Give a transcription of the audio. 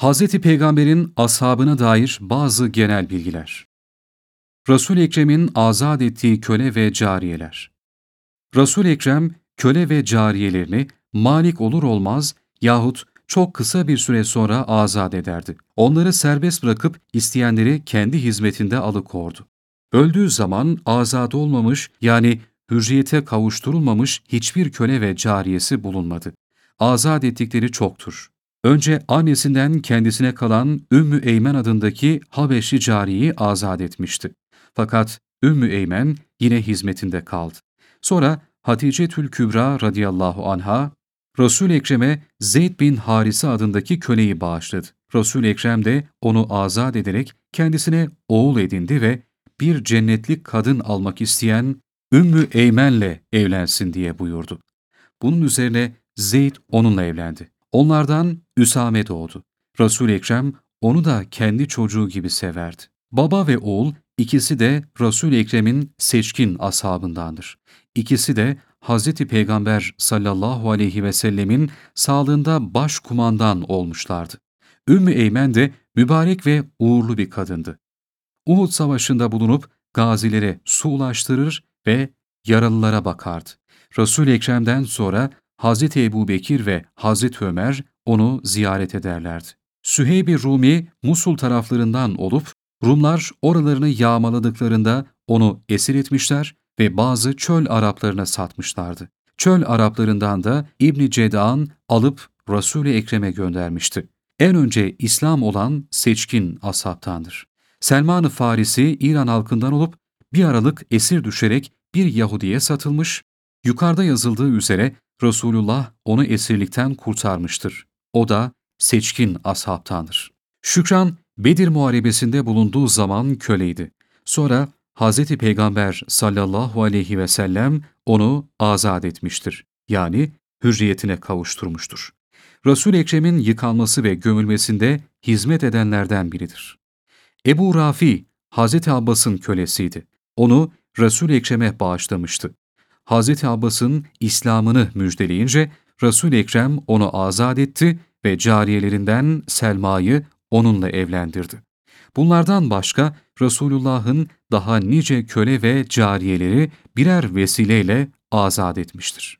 Hz. Peygamber'in ashabına dair bazı genel bilgiler. Resul-i Ekrem'in azat ettiği köle ve cariyeler. Resul-i Ekrem, köle ve cariyelerini malik olur olmaz yahut çok kısa bir süre sonra azat ederdi. Onları serbest bırakıp isteyenleri kendi hizmetinde alıkordu. Öldüğü zaman azat olmamış yani hürriyete kavuşturulmamış hiçbir köle ve cariyesi bulunmadı. Azat ettikleri çoktur. Önce annesinden kendisine kalan Ümmü Eymen adındaki Habeşli cariyi azat etmişti. Fakat Ümmü Eymen yine hizmetinde kaldı. Sonra Hatice Tül Kübra radıyallahu anha, Resul-i Ekrem'e Zeyd bin Harise adındaki köleyi bağışladı. Resul-i Ekrem de onu azat ederek kendisine oğul edindi ve bir cennetlik kadın almak isteyen Ümmü Eymen'le evlensin diye buyurdu. Bunun üzerine Zeyd onunla evlendi. Onlardan Üsame doğdu. Resul-i Ekrem onu da kendi çocuğu gibi severdi. Baba ve oğul ikisi de Resul-i Ekrem'in seçkin ashabındandır. İkisi de Hz. Peygamber sallallahu aleyhi ve sellemin sağlığında baş kumandan olmuşlardı. Ümmü Eymen de mübarek ve uğurlu bir kadındı. Uhud Savaşı'nda bulunup gazilere su ulaştırır ve yaralılara bakardı. Resul-i Ekrem'den sonra Hz. Ebu Bekir ve Hz. Ömer onu ziyaret ederlerdi. Süheyb-i Rumi Musul taraflarından olup Rumlar oralarını yağmaladıklarında onu esir etmişler ve bazı çöl Araplarına satmışlardı. Çöl Araplarından da İbni Ceda'an alıp Resul-i Ekrem'e göndermişti. En önce İslam olan seçkin ashabtandır. Selman-ı Farisi İran halkından olup bir aralık esir düşerek bir Yahudiye satılmış, yukarıda yazıldığı üzere Resulullah onu esirlikten kurtarmıştır. O da seçkin ashabtandır. Şükran, Bedir Muharebesi'nde bulunduğu zaman köleydi. Sonra Hz. Peygamber sallallahu aleyhi ve sellem onu azat etmiştir. Yani hürriyetine kavuşturmuştur. Resul-i Ekrem'in yıkanması ve gömülmesinde hizmet edenlerden biridir. Ebu Rafi, Hz. Abbas'ın kölesiydi. Onu Resul-i Ekrem'e bağışlamıştı. Hz. Abbas'ın İslam'ını müjdeleyince Resul-i Ekrem onu azat etti ve cariyelerinden Selma'yı onunla evlendirdi. Bunlardan başka Resulullah'ın daha nice köle ve cariyeleri birer vesileyle azat etmiştir.